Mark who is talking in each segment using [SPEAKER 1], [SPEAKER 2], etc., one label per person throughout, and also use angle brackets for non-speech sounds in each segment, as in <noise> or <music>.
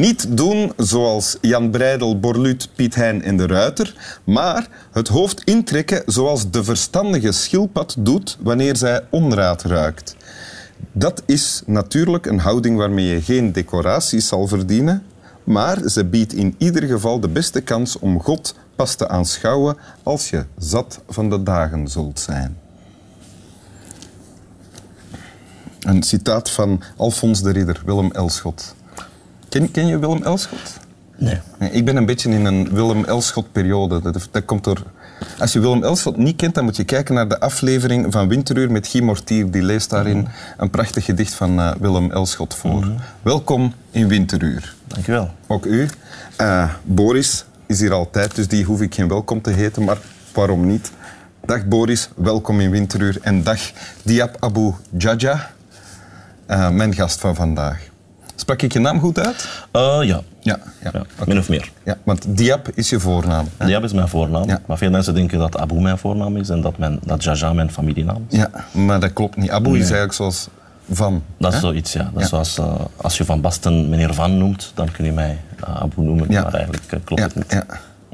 [SPEAKER 1] Niet doen zoals Jan Breidel, Borluut, Piet Hein en de Ruiter, maar het hoofd intrekken zoals de verstandige schildpad doet wanneer zij onraad ruikt. Dat is natuurlijk een houding waarmee je geen decoraties zal verdienen, maar ze biedt in ieder geval de beste kans om God pas te aanschouwen als je zat van de dagen zult zijn. Een citaat van Alfons de Ridder, Willem Elschot. Ken, ken je Willem Elschot?
[SPEAKER 2] Nee.
[SPEAKER 1] Nee, Ik ben een beetje in een Willem Elschot-periode. Dat, dat komt door... Als je Willem Elschot niet kent, dan moet je kijken naar de aflevering van Winteruur met Guy Mortier. Die leest daarin een prachtig gedicht van eh, Willem Elschot voor. Welkom in Winteruur.
[SPEAKER 2] Dank u wel.
[SPEAKER 1] Ook u. Eh, Boris is hier altijd, dus die hoef ik geen welkom te heten, maar waarom niet? Dag Boris, welkom in Winteruur. En dag Diab Abu Jaja, eh, mijn gast van vandaag. Sprak ik je naam goed uit?
[SPEAKER 2] Eh, ja,
[SPEAKER 1] Ja, ja.
[SPEAKER 2] min of meer.
[SPEAKER 1] ja want Diab is je voornaam. hè?
[SPEAKER 2] Diab is mijn voornaam,
[SPEAKER 1] Ja.
[SPEAKER 2] maar veel mensen denken dat Abu mijn voornaam is en dat, mijn, dat Jaja mijn familienaam is.
[SPEAKER 1] Ja, maar dat klopt niet. Abu is eigenlijk zoals van.
[SPEAKER 2] Dat is zoiets, ja. Dat is zoals eh, als je Van Basten meneer Van noemt, dan kun je mij eh, Abu noemen, maar eigenlijk klopt het niet.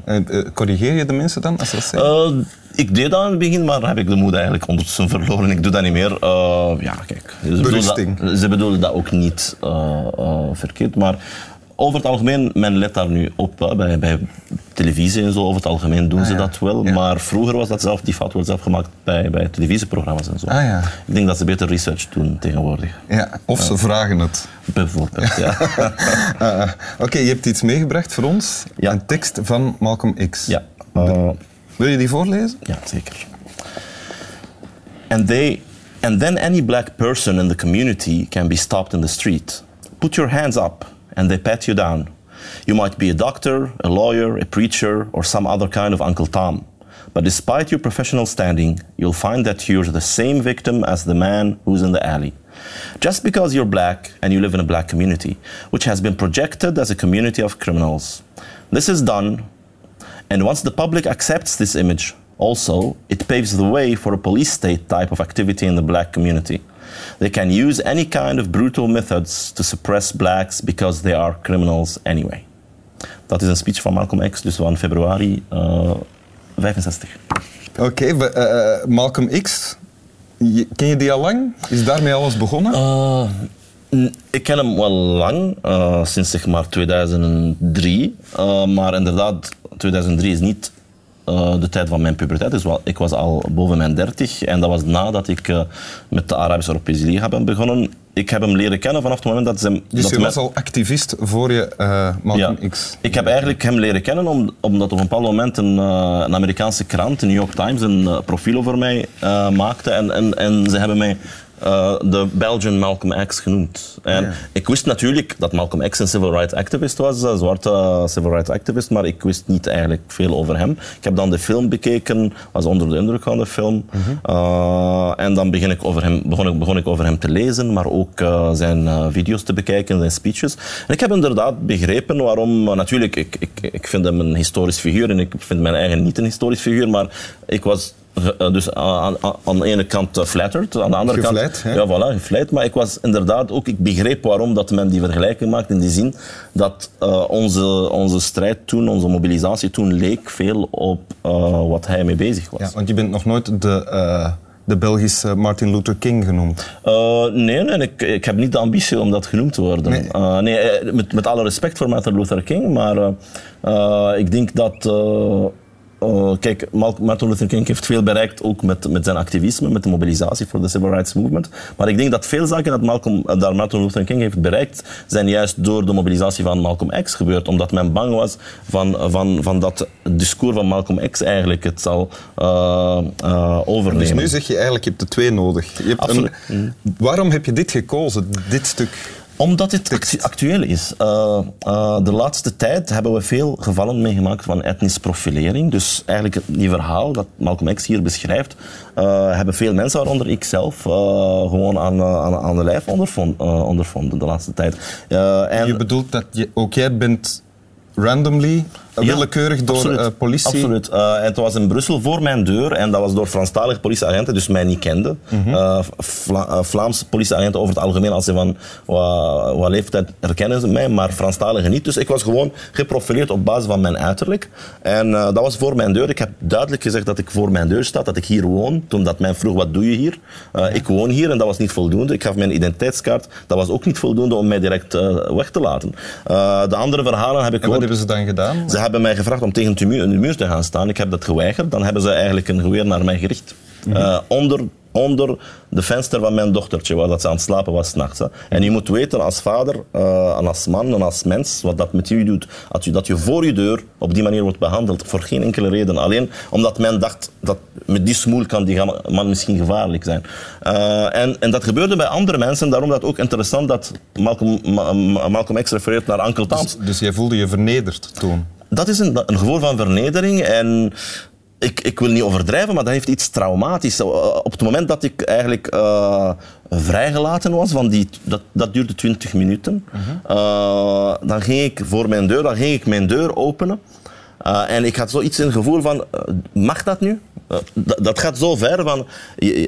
[SPEAKER 1] Eh, corrigeer je de mensen dan als ze dat zeggen?
[SPEAKER 2] Eh, ik deed dat in het begin, maar heb ik de moed eigenlijk ondertussen verloren. Ik doe dat niet meer. Eh, ja, kijk. Ze bedoelen, dat, ze bedoelen dat ook niet verkeerd. Maar over het algemeen, men let daar nu op. bij, bij televisie en zo, over het algemeen doen
[SPEAKER 1] Ah,
[SPEAKER 2] ze
[SPEAKER 1] ja.
[SPEAKER 2] dat wel.
[SPEAKER 1] Ja.
[SPEAKER 2] Maar vroeger was dat zelf, die fout wordt zelf gemaakt bij, bij televisieprogramma's en zo.
[SPEAKER 1] Ah, ja.
[SPEAKER 2] Ik denk dat ze beter research doen tegenwoordig.
[SPEAKER 1] ja, of ze vragen het.
[SPEAKER 2] Bijvoorbeeld, ja. <laughs>
[SPEAKER 1] Ah, ah. Oké, je hebt iets meegebracht voor ons.
[SPEAKER 2] Ja.
[SPEAKER 1] Een tekst van Malcolm X.
[SPEAKER 2] ja.
[SPEAKER 1] Wil je die voorlezen?
[SPEAKER 2] Ja, zeker. And they and then any black person in the community can be stopped in the street. Put your hands up and they pat you down. You might be a doctor, a lawyer, a preacher, or some other kind of Uncle Tom. But despite your professional standing, you'll find that you're the same victim as the man who's in the alley. Just because you're black and you live in a black community, which has been projected as a community of criminals. This is done and once the public accepts this image, also, it paves the way for a police state type of activity in the black community. They can use any kind of brutal methods to suppress blacks because they are criminals anyway. Dat is een speech van Malcolm X, dus van februari eh 65.
[SPEAKER 1] Oké, eh, eh, Malcolm X. Ken je die al lang? Is daarmee alles begonnen?
[SPEAKER 2] Uh, ik ken hem wel lang, sinds zeg maar 2003. Eh, maar inderdaad, 2003 is niet eh, de tijd van mijn puberteit. Dus wel, ik was al boven mijn 30 en dat was nadat ik eh, met de Arabische Europese Liga ben begonnen. Ik heb hem leren kennen vanaf het moment dat ze...
[SPEAKER 1] dus
[SPEAKER 2] dat
[SPEAKER 1] je was al activist voor je eh, Malcolm
[SPEAKER 2] ja.
[SPEAKER 1] X.
[SPEAKER 2] Ik heb eigenlijk hem leren kennen om, omdat op een bepaald moment een, een Amerikaanse krant, de New York Times, een profiel over mij maakte. En, en, en ze hebben mij eh, de Belgian Malcolm X genoemd. En
[SPEAKER 1] Ja.
[SPEAKER 2] ik wist natuurlijk dat Malcolm X een civil rights activist was, een zwarte civil rights activist, maar ik wist niet eigenlijk veel over hem. Ik heb dan de film bekeken, was onder de indruk van de film. Eh, en dan begin ik over hem, begon, ik, begon ik over hem te lezen, maar ook eh, zijn eh, video's te bekijken, zijn speeches. En ik heb inderdaad begrepen waarom, eh, natuurlijk, ik, ik, ik vind hem een historisch figuur en ik vind mijn eigen niet een historisch figuur, maar ik was eh, dus aan, aan, aan de ene kant eh, flattered, aan de andere
[SPEAKER 1] hè?
[SPEAKER 2] kant... Ja, voilà, gevleid. Maar ik was inderdaad ook... Ik begreep waarom dat men die vergelijking maakt in die zin dat eh, onze, onze strijd toen, onze mobilisatie toen leek veel op eh, wat hij mee bezig was.
[SPEAKER 1] Ja, want je bent nog nooit de, eh, de Belgische Martin Luther King genoemd.
[SPEAKER 2] Eh, nee, nee ik, ik heb niet de ambitie om dat genoemd te worden.
[SPEAKER 1] Nee.
[SPEAKER 2] Eh, nee, eh, met, met alle respect voor Martin Luther King, maar eh, eh, ik denk dat. Eh, kijk, Martin Luther King heeft veel bereikt, ook met, met zijn activisme, met de mobilisatie voor de Civil Rights Movement. Maar ik denk dat veel zaken dat, Malcolm, eh, dat Martin Luther King heeft bereikt, zijn juist door de mobilisatie van Malcolm X gebeurd. Omdat men bang was van, van, van dat het discours van Malcolm X eigenlijk het zal eh, overnemen.
[SPEAKER 1] Dus nu zeg je eigenlijk, je hebt de twee nodig. Je hebt een- waarom heb je dit gekozen, dit stuk?
[SPEAKER 2] Omdat het actu- actueel is. Uh, uh, de laatste tijd hebben we veel gevallen meegemaakt van etnische profilering. Dus eigenlijk die verhaal dat Malcolm X hier beschrijft, uh, hebben veel mensen, waaronder ik zelf, gewoon aan, aan, aan de lijf ondervonden, ondervonden de laatste tijd.
[SPEAKER 1] en... Je bedoelt dat je, ook jij bent randomly, willekeurig door
[SPEAKER 2] absoluut,
[SPEAKER 1] uh, politie?
[SPEAKER 2] Absoluut. En het was in Brussel voor mijn deur en dat was door Franstalige politieagenten, dus mij niet kenden. Mm -hmm. Vla Vlaamse politieagenten over het algemeen, als ze van wat, wat leeftijd herkennen ze mij, maar Franstaligen niet. Dus ik was gewoon geprofileerd op basis van mijn uiterlijk. En dat was voor mijn deur. Ik heb duidelijk gezegd dat ik voor mijn deur sta, dat ik hier woon. Toen dat mij vroeg, wat doe je hier? Ik woon hier en dat was niet voldoende. Ik gaf mijn identiteitskaart, dat was ook niet voldoende om mij direct weg te laten. de andere verhalen heb ik
[SPEAKER 1] En wat hebben ze dan gedaan?
[SPEAKER 2] Ze hebben mij gevraagd om tegen de muur, de muur te gaan staan. Ik heb dat geweigerd. Dan hebben ze eigenlijk een geweer naar mij gericht. Mm -hmm. uh, onder, onder de venster van mijn dochtertje, waar dat ze aan het slapen was s'nachts. En je moet weten als vader, uh, en als man en als mens, wat dat met u doet. Dat je, dat je voor je deur op die manier wordt behandeld. Voor geen enkele reden. Alleen omdat men dacht dat met die smoel kan die man misschien gevaarlijk zijn. Uh, en, en dat gebeurde bij andere mensen. Daarom dat ook interessant dat Malcolm, Malcolm X refereert naar Uncle Tom's.
[SPEAKER 1] Dus, dus jij voelde je vernederd toen?
[SPEAKER 2] Dat is een, een gevoel van vernedering en ik, ik wil niet overdrijven, maar dat heeft iets traumatisch. Op het moment dat ik eigenlijk uh, vrijgelaten was, van die, dat, dat duurde 20 minuten, uh -huh. uh, dan ging ik voor mijn deur, dan ging ik mijn deur openen. En ik had zoiets in het gevoel van, mag dat nu? Uh, dat, dat gaat zo ver van...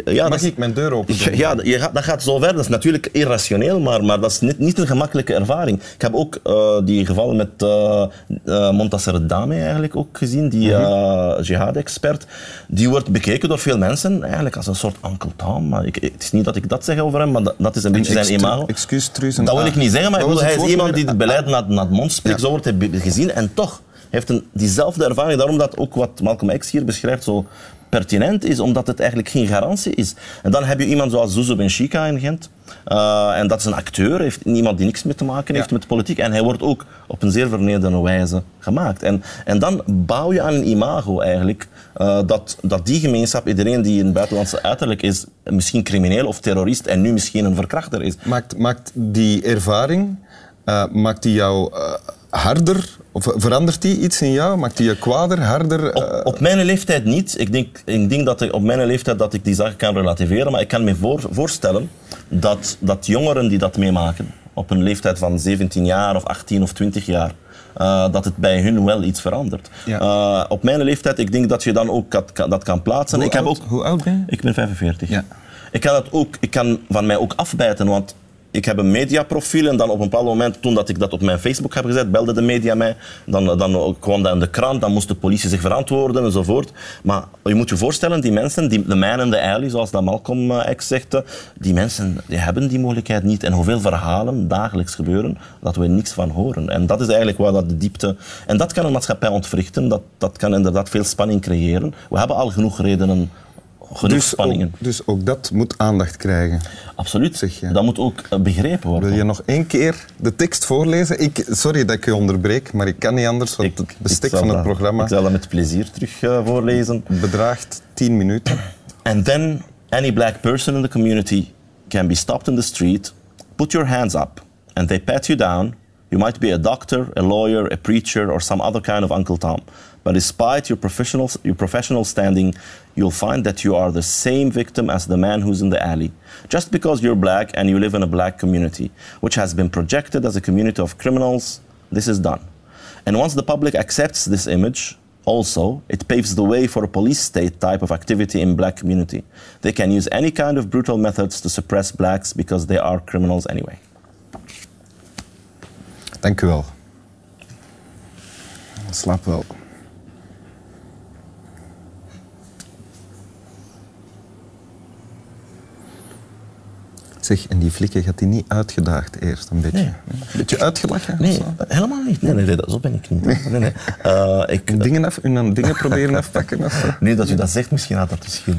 [SPEAKER 1] Ja, Mag dat, ik mijn deur open doen? <laughs>
[SPEAKER 2] Ja, je gaat, dat gaat zo ver. Dat is natuurlijk irrationeel, maar, maar dat is niet, niet een gemakkelijke ervaring. Ik heb ook uh, die gevallen met uh, Montasser Dame eigenlijk ook gezien, die -huh. jihad-expert. Die wordt bekeken door veel mensen eigenlijk als een soort Uncle Tom. Maar ik, het is niet dat ik dat zeg over hem, maar dat, dat is een beetje zijn imago. Dat wil ik niet zeggen, maar ik bedoel, hij is iemand die het beleid naar, naar het mond spreekt. Ja. Zo wordt hij gezien en toch heeft een, diezelfde ervaring. Daarom dat ook wat Malcolm X hier beschrijft zo pertinent is, omdat het eigenlijk geen garantie is. En dan heb je iemand zoals Zuzo Benchika in Gent. Uh, en dat is een acteur, heeft iemand die niks mee te maken heeft ja. met politiek. En hij wordt ook op een zeer vernederende wijze gemaakt. En, en dan bouw je aan een imago eigenlijk, uh, dat, dat die gemeenschap, iedereen die een buitenlandse uiterlijk is, misschien crimineel of terrorist en nu misschien een verkrachter is.
[SPEAKER 1] Maakt, maakt die ervaring, uh, maakt die jou harder? Of verandert die iets in jou? Maakt die je kwader, harder?
[SPEAKER 2] Op, op, mijn leeftijd niet. Ik denk, ik denk dat ik op mijn leeftijd dat ik die zaken kan relativeren. Maar ik kan me voor, voorstellen dat, dat jongeren die dat meemaken, op een leeftijd van 17 jaar of 18 of 20 jaar, uh, dat het bij hun wel iets verandert. Ja. Uh, op mijn leeftijd, ik denk dat je dan ook dat, dat kan plaatsen.
[SPEAKER 1] Hoe,
[SPEAKER 2] ik
[SPEAKER 1] oud,
[SPEAKER 2] heb ook,
[SPEAKER 1] hoe oud ben je?
[SPEAKER 2] Ik ben 45.
[SPEAKER 1] Ja.
[SPEAKER 2] Ik kan, dat ook, ik kan van mij ook afbijten, want ik heb een mediaprofiel en dan op een bepaald moment, toen dat ik dat op mijn Facebook heb gezet, belde de media mij. Dan, dan kwam dat in de krant, dan moest de politie zich verantwoorden enzovoort. Maar je moet je voorstellen, die mensen, die, de man en de alley, zoals dat Malcolm X zegt, die mensen die hebben die mogelijkheid niet. En hoeveel verhalen dagelijks gebeuren, dat we niks van horen. En dat is eigenlijk waar dat de diepte... En dat kan een maatschappij ontwrichten, dat, dat kan inderdaad veel spanning creëren. We hebben al genoeg redenen genoeg
[SPEAKER 1] dus
[SPEAKER 2] spanningen.
[SPEAKER 1] Ook, dus ook dat moet aandacht krijgen.
[SPEAKER 2] Absoluut.
[SPEAKER 1] Zeg je.
[SPEAKER 2] Dat moet ook begrepen worden.
[SPEAKER 1] Wil je nog één keer de tekst voorlezen? Ik, sorry dat ik je onderbreek, maar ik kan niet anders, want het bestek van het
[SPEAKER 2] dat,
[SPEAKER 1] programma...
[SPEAKER 2] Ik zal dat met plezier terug uh, voorlezen.
[SPEAKER 1] Bedraagt tien minuten.
[SPEAKER 2] And then any black person in the community can be stopped in the street, put your hands up, and they pat you down. You might be a doctor, a lawyer, a preacher, or some other kind of Uncle Tom. But despite your professional, your professional standing, you'll find that you are the same victim as the man who's in the alley. Just because you're black and you live in a black community, which has been projected as a community of criminals, this is done. And once the public accepts this image, also, it paves the way for a police state type of activity in black community. They can use any kind of brutal methods to suppress blacks because they are criminals anyway.
[SPEAKER 1] Dank u wel. Slaap wel. Zeg, en die flikken gaat die niet uitgedaagd eerst een beetje?
[SPEAKER 2] Nee.
[SPEAKER 1] Een beetje uitgelachen?
[SPEAKER 2] Nee, helemaal niet. Nee, nee, nee, zo ben ik niet. Nee. Nee, uh, ik,
[SPEAKER 1] dingen, af, en dingen proberen afpakken? Of? <laughs>
[SPEAKER 2] Nee, dat u dat zegt, misschien had dat misschien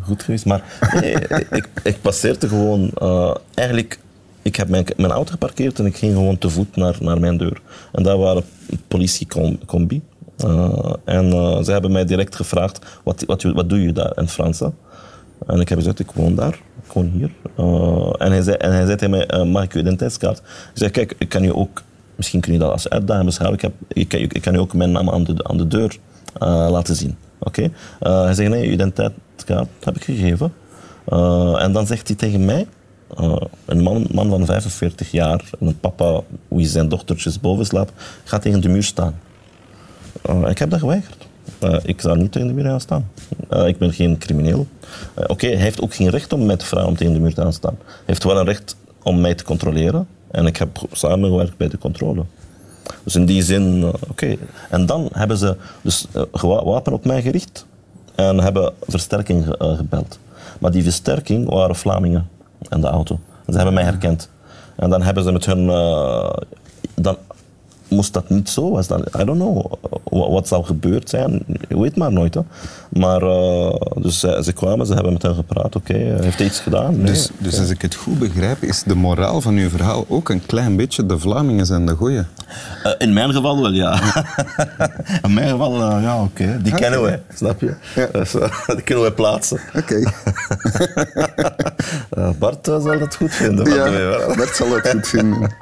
[SPEAKER 2] goed geweest. Maar nee, ik, ik passeerde gewoon... Uh, eigenlijk, ik heb mijn, mijn auto geparkeerd en ik ging gewoon te voet naar, naar mijn deur. En daar waren politiecombi. Uh, en uh, ze hebben mij direct gevraagd, wat, wat, wat doe je daar in Frans? En ik heb gezegd, ik woon daar. Gewoon hier. Uh, en, hij zei, en hij zei tegen mij, uh, mag ik uw identiteitskaart? Ik zei, kijk, ik kan je ook, misschien kun je dat als uitdaging beschouwen, ik, heb, ik, kan je ook mijn naam aan de, aan de deur uh, laten zien. Oké? Okay? hij zegt, nee, uw identiteitskaart heb ik gegeven. en dan zegt hij tegen mij, een man, man van 45 jaar, een papa wie zijn dochtertjes boven slaapt, gaat tegen de muur staan. ik heb dat geweigerd. Uh, ik zou niet tegen de muur gaan staan. Uh, ik ben geen crimineel. Uh, Oké, hij heeft ook geen recht om mij te vragen om tegen de muur te gaan staan. Hij heeft wel een recht om mij te controleren. En ik heb samengewerkt bij de controle. Dus in die zin, oké. En dan hebben ze dus wapen op mij gericht en hebben versterking gebeld. Maar die versterking waren Vlamingen en de auto. Ze hebben mij herkend. En dan hebben ze met hun... dan moest dat niet zo was, dan, I don't know wat zou gebeurd zijn. Je weet maar nooit. Hè. Maar uh, dus ze kwamen, ze hebben met hen gepraat. Oké, okay, heeft hij iets gedaan? Nee.
[SPEAKER 1] Dus, dus als ik het goed begrijp, is de moraal van uw verhaal ook een klein beetje de Vlamingen zijn de goeie?
[SPEAKER 2] Uh, in mijn geval wel, ja. <laughs> in mijn geval, uh, ja, oké. Okay. Die okay. kennen wij, snap je? Ja. <laughs> Dus, die kunnen wij plaatsen.
[SPEAKER 1] Oké. <laughs>
[SPEAKER 2] Bart zal dat goed vinden.
[SPEAKER 1] Ja, Bart zal het goed vinden.